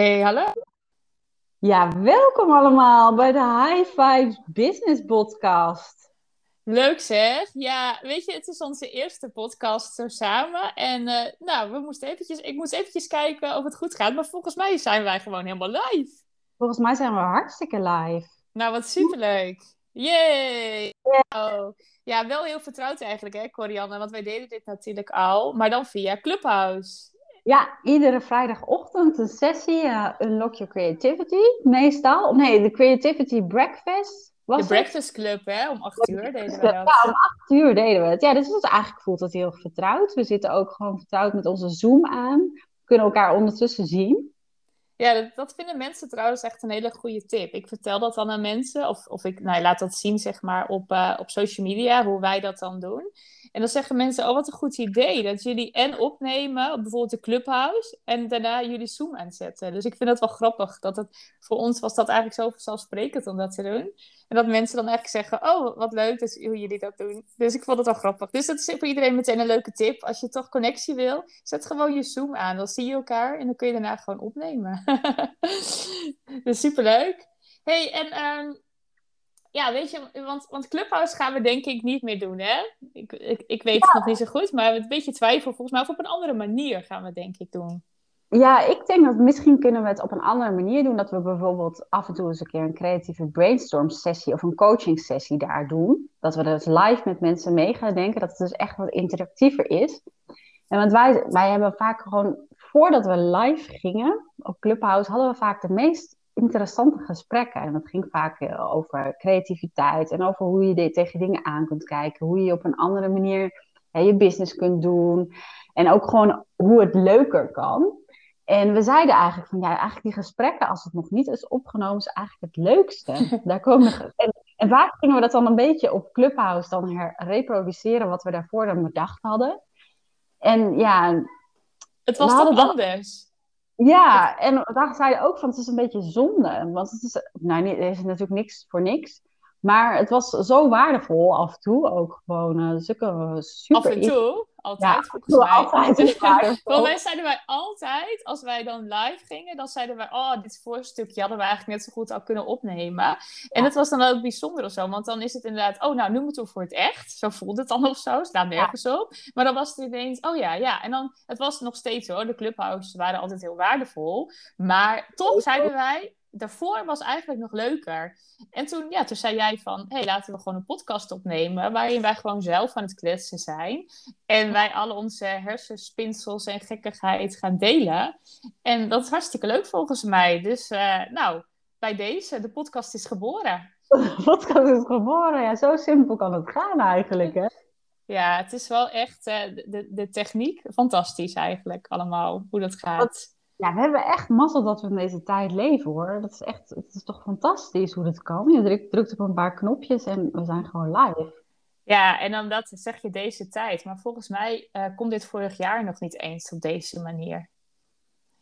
Hey, hallo. Ja, welkom allemaal bij de High Vibes Business Podcast. Leuk zeg. Ja, weet je, het is onze eerste podcast zo samen. En eh, nou, we moesten eventjes, ik moest eventjes kijken of het goed gaat. Maar volgens mij zijn wij gewoon helemaal live. Volgens mij zijn we hartstikke live. Nou, wat superleuk. Yay! Oh. Ja, wel heel vertrouwd eigenlijk, hè, Corianne? Want wij deden dit natuurlijk al, maar dan via Clubhouse. Ja, iedere vrijdagochtend een sessie, uh, Unlock Your Creativity, meestal. Nee, de Creativity Breakfast. Was de Breakfast Club, hè? Om acht uur deden we dat. Ja, om acht uur deden we het. Ja, dus het eigenlijk voelt het heel vertrouwd. We zitten ook gewoon vertrouwd met onze Zoom aan. We kunnen elkaar ondertussen zien. Ja, dat, dat, vinden mensen trouwens echt een hele goede tip. Ik vertel dat dan aan mensen, of, of ik nou, laat dat zien zeg maar op, uh, op social media, hoe wij dat dan doen. En dan zeggen mensen, oh wat een goed idee, dat jullie en opnemen op bijvoorbeeld de Clubhouse en daarna jullie Zoom aanzetten. Dus ik vind het wel grappig, dat het, voor ons was dat eigenlijk zo vanzelfsprekend om dat te doen. En dat mensen dan eigenlijk zeggen, oh wat leuk dat, hoe jullie dat doen. Dus ik vond het wel grappig. Dus dat is voor iedereen meteen een leuke tip. Als je toch connectie wil, zet gewoon je Zoom aan. Dan zie je elkaar en dan kun je daarna gewoon opnemen. dus superleuk. hey, en... Um, ja, weet je, want, want Clubhouse gaan we denk ik niet meer doen, hè? Ik, ik, ik weet het nog niet zo goed, maar een beetje twijfel volgens mij. Of op een andere manier gaan we het denk ik doen. Ja, ik denk dat misschien kunnen we het op een andere manier doen. Dat we bijvoorbeeld af en toe eens een keer een creatieve brainstorm sessie of een coaching sessie daar doen. Dat we dus live met mensen mee gaan denken. Dat het dus echt wat interactiever is. En want wij, wij hebben vaak gewoon, voordat we live gingen op Clubhouse, hadden we vaak de meest interessante gesprekken. En dat ging vaak eh, over creativiteit en over hoe je tegen dingen aan kunt kijken. Hoe je op een andere manier je business kunt doen. En ook gewoon hoe het leuker kan. En we zeiden eigenlijk van ja, eigenlijk die gesprekken, als het nog niet is opgenomen, is eigenlijk het leukste. Daar komen en, en vaak gingen we dat dan een beetje op Clubhouse dan reproduceren wat we daarvoor dan bedacht hadden. En ja. Het was toch anders? Ja, en daar zei je ook van, het is een beetje zonde. Want het is, nou, er is natuurlijk niks voor niks. Maar het was zo waardevol af en toe ook gewoon. Uh, zulke super... Af en toe? Altijd, ja, volgens mij. Altijd mij zeiden wij altijd, als wij dan live gingen, dan zeiden wij, oh, dit voorstukje hadden we eigenlijk net zo goed al kunnen opnemen. En het was dan ook bijzonder of zo, want dan is het inderdaad, oh, nou, nu moeten we voor het echt. Zo voelde het dan of zo, staat nergens op. Maar dan was het ineens, oh ja, ja. En dan, het was nog steeds hoor, de clubhouses waren altijd heel waardevol. Maar toch zeiden wij, daarvoor was eigenlijk nog leuker. En toen, ja, toen zei jij van, hey, laten we gewoon een podcast opnemen, waarin wij gewoon zelf aan het kletsen zijn. En wij alle onze hersenspinsels en gekkigheid gaan delen. En dat is hartstikke leuk volgens mij. Dus uh, nou, bij deze, de podcast is geboren. De podcast is geboren, ja, zo simpel kan het gaan eigenlijk, hè? Ja, het is wel echt uh, de, de techniek fantastisch eigenlijk allemaal, hoe dat gaat. Ja, we hebben echt mazzel dat we in deze tijd leven hoor. Dat is echt, het is toch fantastisch hoe dat kan. Je drukt, drukt op een paar knopjes en we zijn gewoon live. Ja, en dan dat zeg je deze tijd. Maar volgens mij uh, komt dit vorig jaar nog niet eens op deze manier.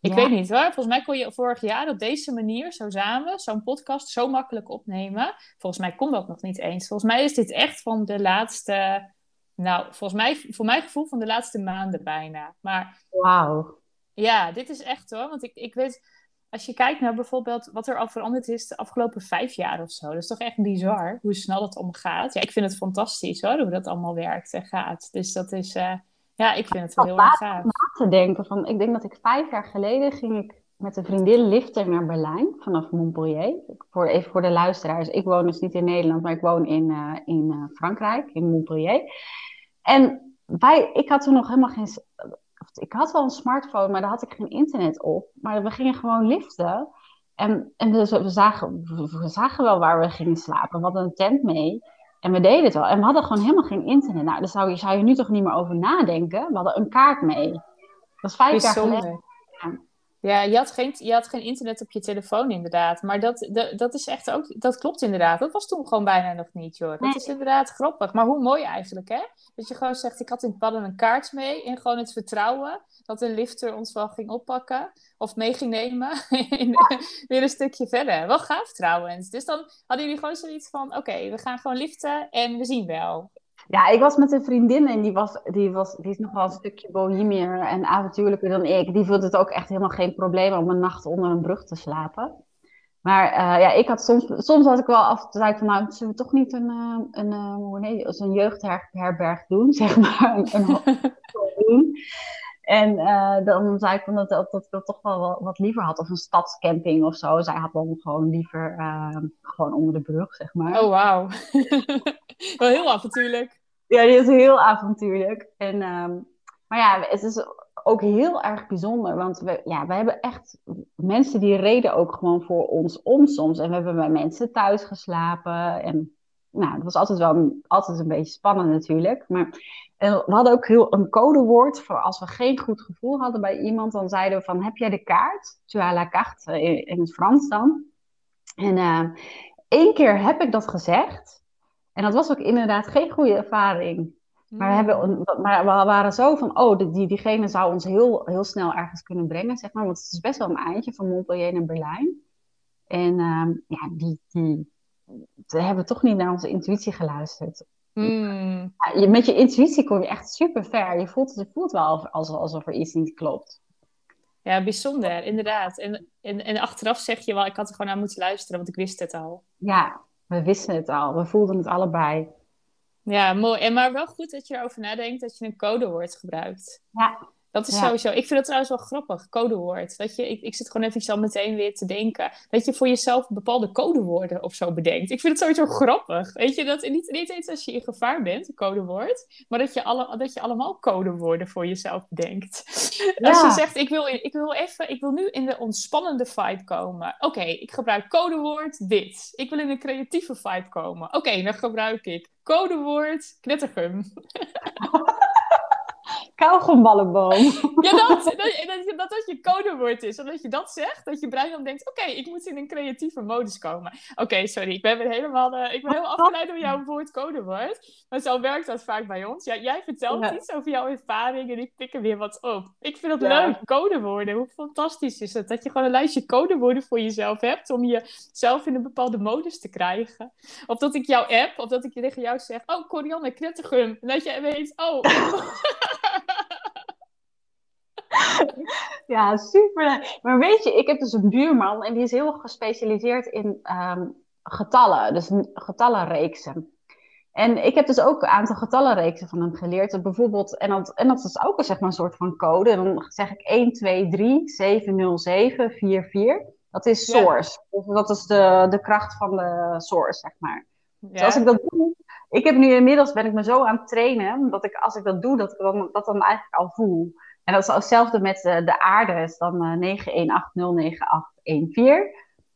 Ik weet niet hoor. Volgens mij kon je vorig jaar op deze manier, zo samen, zo'n podcast zo makkelijk opnemen. Volgens mij komt dat nog niet eens. Volgens mij is dit echt van de laatste, nou, volgens mij, voor mijn gevoel van de laatste maanden bijna. Maar Wauw. Ja, dit is echt hoor. Want ik, ik weet, als je kijkt naar bijvoorbeeld wat er al veranderd is de afgelopen vijf jaar of zo. Dat is toch echt bizar hoe snel het omgaat. Ja, ik vind het fantastisch hoor, hoe dat allemaal werkt en gaat. Dus dat is, uh, ja, ik vind het wel heel erg gaaf. Te denken van, ik denk dat ik vijf jaar geleden ging ik met een vriendin liften naar Berlijn vanaf Montpellier. Voor, even voor de luisteraars, ik woon dus niet in Nederland, maar ik woon in, uh, in uh, Frankrijk, in Montpellier. En wij, ik had toen nog helemaal geen ik had wel een smartphone, maar daar had ik geen internet op. Maar we gingen gewoon liften. En, en dus we, zagen, we zagen wel waar we gingen slapen. We hadden een tent mee. En we deden het wel. En we hadden gewoon helemaal geen internet. Nou, daar zou je, zou je nu toch niet meer over nadenken. We hadden een kaart mee. Dat was vijf jaar geleden. Ja, je had, geen, je had geen internet op je telefoon inderdaad. Maar dat, dat, dat is echt ook, dat klopt inderdaad. Dat was toen gewoon bijna nog niet, joh. Dat is inderdaad grappig. Maar hoe mooi eigenlijk, hè? Dat je gewoon zegt, ik had in padden een kaart mee. En gewoon het vertrouwen dat een lifter ons wel ging oppakken. Of mee ging nemen. weer een stukje verder. Wel gaaf trouwens. Dus dan hadden jullie gewoon zoiets van, oké, we gaan gewoon liften en we zien wel. Ja, ik was met een vriendin en die, was, die, was, die is nog wel een stukje bohemier en avontuurlijker dan ik. Die vond het ook echt helemaal geen probleem om een nacht onder een brug te slapen. Maar uh, ja, ik had soms, soms had ik wel af zei van, nou, zullen we toch niet een, uh, een, uh, hoe nee, een jeugdherberg doen, zeg maar. Een, een doen. En dan zei ik van dat, dat, dat ik dat toch wel wat liever had. Of een stadscamping of zo. Zij had dan gewoon liever gewoon onder de brug, zeg maar. Oh, wauw. wel heel avontuurlijk. Ja, die is heel avontuurlijk. En, um, maar ja, het is ook heel erg bijzonder. Want we, ja, we hebben echt mensen die reden ook gewoon voor ons om soms. En we hebben bij mensen thuis geslapen. En nou, dat was altijd wel altijd een beetje spannend natuurlijk. Maar en we hadden ook heel een codewoord voor als we geen goed gevoel hadden bij iemand. Dan zeiden we van, heb jij de kaart? Tu as la carte, in, in het Frans dan. En uh, één keer heb ik dat gezegd. En dat was ook inderdaad geen goede ervaring. Maar we, hebben, maar we waren zo van, oh, die, diegene zou ons heel, heel snel ergens kunnen brengen, zeg maar. Want het is best wel een eindje van Montpellier naar Berlijn. En uh, ja, die, die we hebben toch niet naar onze intuïtie geluisterd. Mm. Ja, je, met je intuïtie kom je echt super ver. Je voelt, je voelt wel alsof, alsof er iets niet klopt. Ja, bijzonder, inderdaad. En, en, en achteraf zeg je wel, ik had er gewoon naar moeten luisteren, want ik wist het al. Ja, we wisten het al. We voelden het allebei. Ja, mooi. En maar wel goed dat je erover nadenkt dat je een codewoord gebruikt. Ja. Dat is sowieso. Ik vind het trouwens wel grappig, codewoord. Dat je, ik, ik zit gewoon even zo meteen weer te denken. Dat je voor jezelf bepaalde codewoorden of zo bedenkt. Ik vind het sowieso grappig. Weet je, dat niet, niet eens als je in gevaar bent, een codewoord. Maar dat je, alle, dat je allemaal codewoorden voor jezelf bedenkt. Als je zegt, ik wil, ik wil even, ik wil nu in de ontspannende vibe komen. Oké, ik gebruik codewoord dit. Ik wil in een creatieve vibe komen. Oké, dan gebruik ik codewoord knettergum. Kauwgomballenboom. Ja, dat, dat, dat, dat, dat je codewoord is. Omdat je dat zegt, dat je brein dan denkt... Oké, ik moet in een creatieve modus komen. Oké, sorry, ik ben weer helemaal... Uh, ik ben heel afgeleid door jouw woord codewoord. Maar zo werkt dat vaak bij ons. Ja, jij vertelt ja. iets over jouw ervaring en ik pik er weer wat op. Ik vind het ja. leuk, codewoorden. Hoe fantastisch is het? Dat je gewoon een lijstje codewoorden voor jezelf hebt... om jezelf in een bepaalde modus te krijgen. Of dat ik jouw app, of dat ik tegen jou zeg... Oh, Corianne, knettergum. En dat je weet... Oh... ja, super. Maar weet je, ik heb dus een buurman en die is heel gespecialiseerd in um, getallen, dus getallenreeksen. En ik heb dus ook een aantal getallenreeksen van hem geleerd. Bijvoorbeeld, en dat, en dat is ook zeg maar, een soort van code. En dan zeg ik 1, 2, 3, 7, 0, 7, 4, 4. Dat is source. Ja. Dus dat is de, de kracht van de source, zeg maar. Ja. Dus als ik dat doe, ik heb nu inmiddels ben ik me zo aan het trainen, dat ik als ik dat doe, dat ik dan, dat dan eigenlijk al voel. En dat is hetzelfde met de, de aarde, is dan uh, 918098114.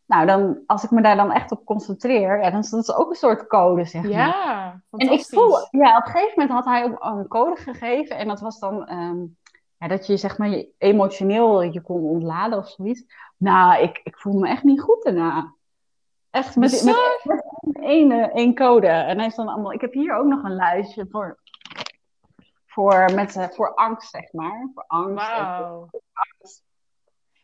Nou, dan, als ik me daar dan echt op concentreer, ja, dan is dat ook een soort code, zeg maar. Ja, En ik voel, ja, op een gegeven moment had hij ook een code gegeven. En dat was dan um, ja, dat je zeg maar emotioneel je kon ontladen of zoiets. Nou, ik, ik voelde me echt niet goed daarna. Echt met, met, met één, één code. En hij is dan allemaal. Ik heb hier ook nog een lijstje voor voor, met, uh, voor angst, zeg maar. Voor angst. Wow.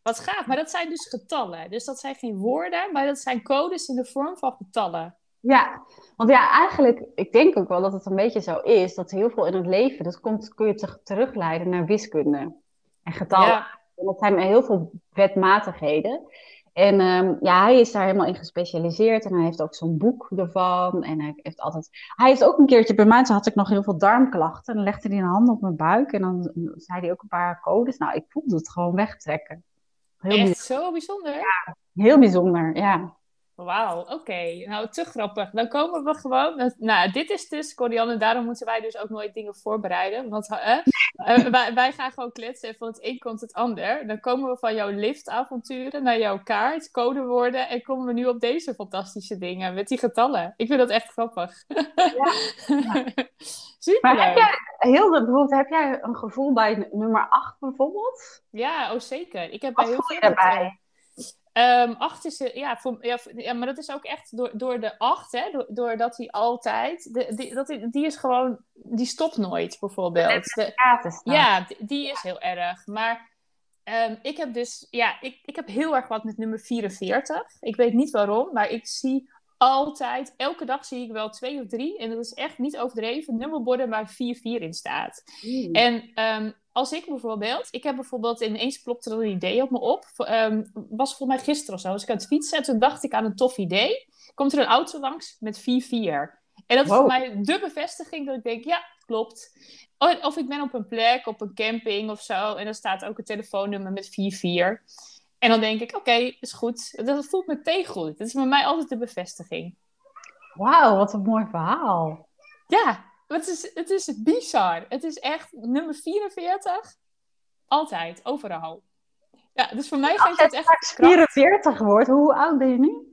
Wat gaaf, maar dat zijn dus getallen. Dus dat zijn geen woorden, maar dat zijn codes in de vorm van getallen. Ja, want ja, eigenlijk, ik denk ook wel dat het een beetje zo is, dat heel veel in het leven, dat komt, kun je terugleiden naar wiskunde en getallen. Ja. En dat zijn heel veel wetmatigheden. En um, ja, hij is daar helemaal in gespecialiseerd en hij heeft ook zo'n boek ervan. En hij heeft altijd. Hij heeft ook een keertje bij mij, toen had ik nog heel veel darmklachten. En dan legde hij een hand op mijn buik en dan zei hij ook een paar codes. Nou, ik voelde het gewoon wegtrekken. Heel Echt zo bijzonder? Ja, heel bijzonder, ja. Wauw, oké. Nou, te grappig. Dan komen we gewoon... Nou, dit is dus, Corianne, daarom moeten wij dus ook nooit dingen voorbereiden. Want uh, wij, wij, gaan gewoon kletsen en van het een komt het ander. Dan komen we van jouw liftavonturen naar jouw kaart, codewoorden... en komen we nu op deze fantastische dingen met die getallen. Ik vind dat echt grappig. Ja. ja. Super Maar heb jij, heel, bijvoorbeeld, heb jij een gevoel bij nummer 8 bijvoorbeeld? Ja, oh zeker. Ik heb bij Wat heel veel daarbij? Um, acht is, ja, voor, ja, ja, maar dat is ook echt door, door de acht, hè, door, doordat hij altijd, de, die, dat, die is gewoon, die stopt nooit bijvoorbeeld. De, ja, die, is heel erg. Maar um, ik heb dus, ja, ik, ik heb heel erg wat met nummer 44. Ik weet niet waarom, maar ik zie altijd, elke dag zie ik wel twee of drie. En dat is echt niet overdreven. Nummerborden waar 4-4 in staat. Mm. En ehm, als ik bijvoorbeeld, ik heb bijvoorbeeld ineens plopte er een idee op me op. Ehm, was volgens mij gisteren of zo. Als ik aan het fietsen en toen dacht ik aan een tof idee. Komt er een auto langs met 4-4. En dat is voor mij de bevestiging dat ik denk, ja, klopt. Of ik ben op een plek, op een camping of zo. En dan staat ook een telefoonnummer met 4-4. En dan denk ik, oké, is goed. Dat voelt meteen goed. Dat is bij mij altijd de bevestiging. Wauw, wat een mooi verhaal. Ja, het is, het is bizar. Het is echt nummer 44. Altijd, overal. Ja, dus voor mij Als geeft het echt kracht. 44 wordt, hoe oud ben je nu?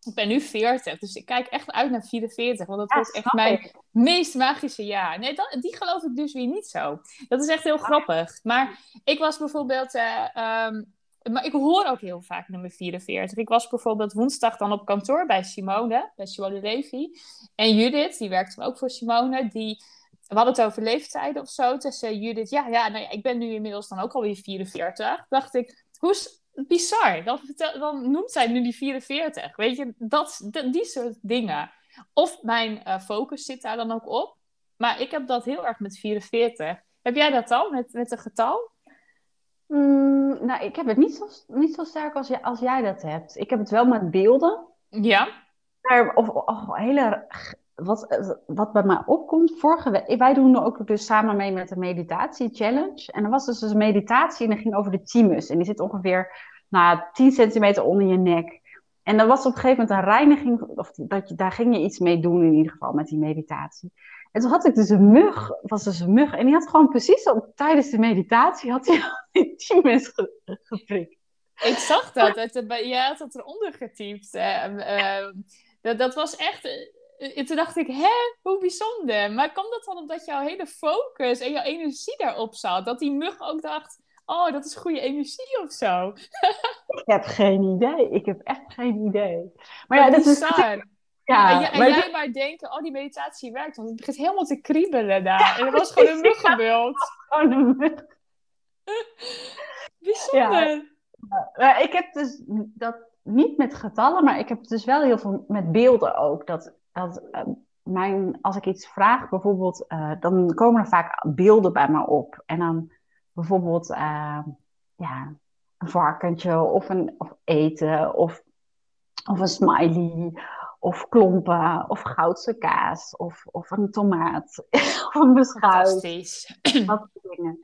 Ik ben nu 40, dus ik kijk echt uit naar 44. Want dat Ja, wordt echt mijn ik. meest magische jaar. Nee, dat, die geloof ik dus weer niet zo. Dat is echt heel grappig. Maar ik was bijvoorbeeld... eh, ehm, maar ik hoor ook heel vaak nummer 44. Ik was bijvoorbeeld woensdag dan op kantoor bij Simone, bij Simone Levy. En Judith, die werkte ook voor Simone, die... We hadden het over leeftijden of zo. Toen zei Judith, ja, ja nou ja, ik ben nu inmiddels dan ook alweer 44. dacht ik, hoe is bizar. Dan, dan noemt zij nu die 44. Weet je, dat, die soort dingen. Of mijn eh, focus zit daar dan ook op. Maar ik heb dat heel erg met 44. Heb jij dat al, met, met een getal? Mm, nou, ik heb het niet zo, niet zo sterk als, jij- als jij dat hebt. Ik heb het wel met beelden. Ja. Maar, of, of hele, wat, wat bij mij opkomt, vorige week, wij doen ook dus samen mee met de meditatie challenge. En er was dus een meditatie en dat ging over de thymus. En die zit ongeveer nou, 10 centimeter onder je nek. En er was op een gegeven moment een reiniging, of dat je, daar ging je iets mee doen in ieder geval met die meditatie. En toen had ik dus een mug, was dus een mug, en die had gewoon precies op, tijdens de meditatie, had hij die thymus ge, geprikt. Ik zag dat. Het, jij had het eronder getypt. eh, dat, dat was echt... eh, toen dacht ik, hè, hoe bijzonder. Maar kwam dat dan omdat jouw hele focus en jouw energie daarop zat? Dat die mug ook dacht, oh, dat is goede energie of zo. Ik heb geen idee, ik heb echt geen idee. Maar ja, dat is... Ja, en, jij- en maar jij maar denken, oh, die meditatie werkt. Want het begint helemaal te kriebelen daar. En er was gewoon een muggenbeeld. gewoon een mug. Bijzonder. Maar ik heb dus dat niet met getallen, maar ik heb dus wel heel veel met beelden ook. Dat, dat eh, mijn, als ik iets vraag, bijvoorbeeld, eh, dan komen er vaak beelden bij me op. En dan bijvoorbeeld eh, ja, een varkentje of, een, of eten of, of een smiley of klompen of goudse kaas of, of een tomaat of een beschuit. Fantastisch. Dat soort dingen.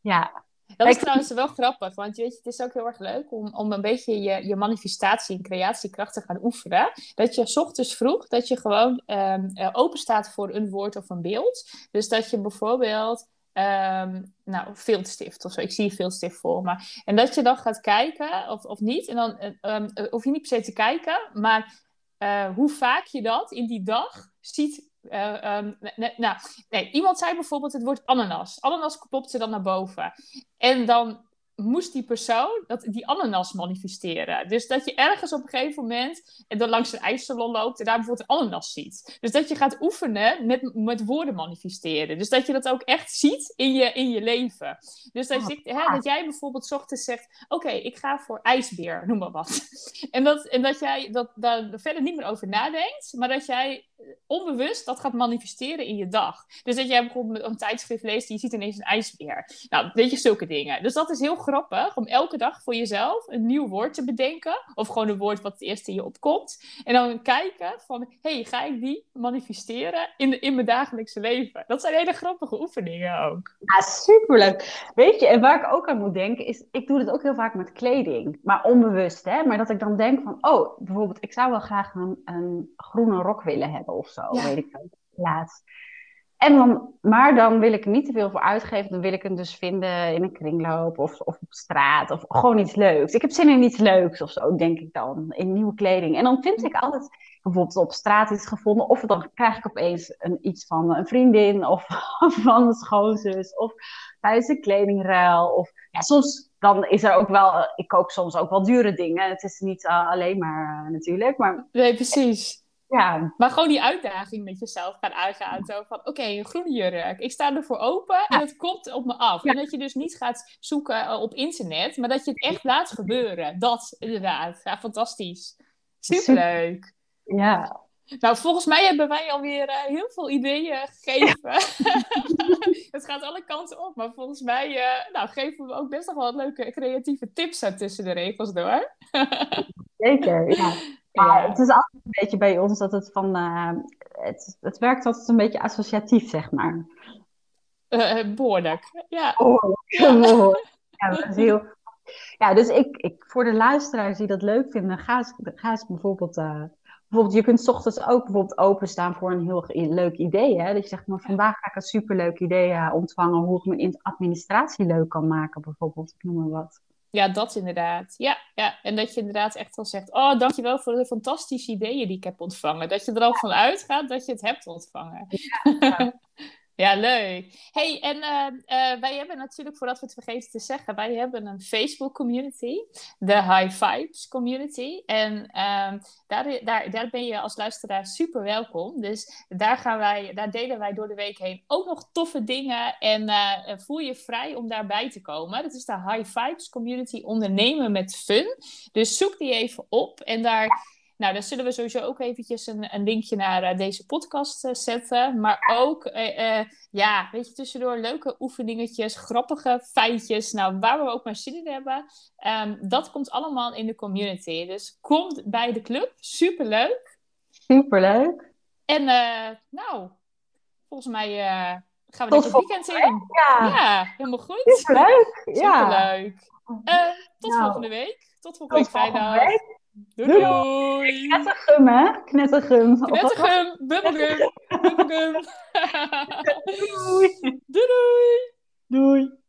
Ja, Dat is trouwens wel grappig, want weet je, het is ook heel erg leuk om, om een beetje je, je manifestatie en creatiekracht te gaan oefenen. Dat je 's ochtends vroeg, dat je gewoon eh, open staat voor een woord of een beeld. Dus dat je bijvoorbeeld, ehm nou, viltstift of zo, ik zie viltstift voor me. En dat je dan gaat kijken, of, of niet, en dan eh, hoef je niet per se te kijken, maar eh, hoe vaak je dat in die dag ziet. eh, ehm, nou, nee, iemand zei bijvoorbeeld het woord ananas. Ananas klopte dan naar boven. En dan moest die persoon dat, die ananas manifesteren. Dus dat je ergens op een gegeven moment en dan langs een ijssalon loopt en daar bijvoorbeeld een ananas ziet. Dus dat je gaat oefenen met, met woorden manifesteren. Dus dat je dat ook echt ziet in je, in je leven. Dus dat, je, hè, dat jij bijvoorbeeld ochtends zegt: Oké, ik ga voor ijsbeer, noem maar wat. En dat, en dat jij dat, daar verder niet meer over nadenkt, maar dat jij onbewust dat gaat manifesteren in je dag. Dus dat jij bijvoorbeeld een tijdschrift leest en je ziet ineens een ijsbeer. Nou, weet je, zulke dingen. Dus dat is heel grappig om elke dag voor jezelf een nieuw woord te bedenken. Of gewoon een woord wat het eerst in je opkomt. En dan kijken van, hey, ga ik die manifesteren in, de, in mijn dagelijkse leven? Dat zijn hele grappige oefeningen ook. Ja, superleuk. Weet je, en waar ik ook aan moet denken is, ik doe dit ook heel vaak met kleding, maar onbewust, hè. Maar dat ik dan denk van, oh, bijvoorbeeld, ik zou wel graag een, een groene rok willen hebben of zo, Ja. weet ik wel, laatst. En dan, maar dan wil ik er niet te veel voor uitgeven, dan wil ik hem dus vinden in een kringloop of, of op straat of gewoon iets leuks. Ik heb zin in iets leuks of zo, denk ik dan, in nieuwe kleding. En dan vind ik altijd bijvoorbeeld op straat iets gevonden, of dan krijg ik opeens een, iets van een vriendin of, of van een schoonzus of tijdens een kledingruil. Of ja, soms dan is er ook wel, ik koop soms ook wel dure dingen. Het is niet eh, alleen maar eh, natuurlijk, maar Nee, precies. Ja, Maar gewoon die uitdaging met jezelf gaan aangaan. Zo van, oké, een groene jurk. Ik sta ervoor open en het komt op me af. Ja. En dat je dus niet gaat zoeken eh, op internet, maar dat je het echt laat gebeuren. Dat, inderdaad. Ja, fantastisch. Superleuk. Ja. Nou, volgens mij hebben wij alweer uh, heel veel ideeën gegeven. het gaat alle kanten op, maar volgens mij uh, nou, geven we ook best nog wel leuke creatieve tips tussen de regels door. Zeker, ja. Maar het is altijd een beetje bij ons dat het van... Uh, het, het werkt altijd een beetje associatief, zeg maar. behoorlijk, ja. Behoorlijk, ja. Ja, dat is heel... Ja, dus ik, ik, voor de luisteraars die dat leuk vinden, ga eens, ga eens bijvoorbeeld bijvoorbeeld, je kunt s ochtends ook bijvoorbeeld openstaan voor een heel leuk idee. Hè? Dat je zegt, maar vandaag ga ik een superleuk idee uh, ontvangen hoe ik mijn administratie leuk kan maken, bijvoorbeeld. Ik noem maar wat. Ja, dat inderdaad. Ja, ja, en dat je inderdaad echt al zegt, oh, dankjewel voor de fantastische ideeën die ik heb ontvangen. Dat je er al van uitgaat dat je het hebt ontvangen. Ja, Ja, leuk. hey, en uh, uh, wij hebben natuurlijk, voordat we het vergeten te zeggen, wij hebben een Facebook community, de High Vibes community. En uh, daar, daar, daar ben je als luisteraar super welkom. Dus daar, gaan wij, daar delen wij door de week heen ook nog toffe dingen. En eh, voel je vrij om daarbij te komen. Dat is de High Vibes community ondernemen met fun. Dus zoek die even op en daar nou, dan zullen we sowieso ook eventjes een, een linkje naar uh, deze podcast uh, zetten. Maar ook, uh, ja, weet je, tussendoor leuke oefeningetjes, grappige feitjes. Nou, waar we ook maar zin in hebben. Um, dat komt allemaal in de community. Dus kom bij de club. Superleuk. Superleuk. En nou, volgens mij gaan we tot het weekend in. Ja. ja, helemaal goed. Superleuk. Ja. Superleuk. tot nou, volgende week. Tot volgende week vrijdag. Doei doei! Knettergum, hè? Knettergum. Knettergum, bubbelgum, bubbelgum. doei! Doei doei! Doei!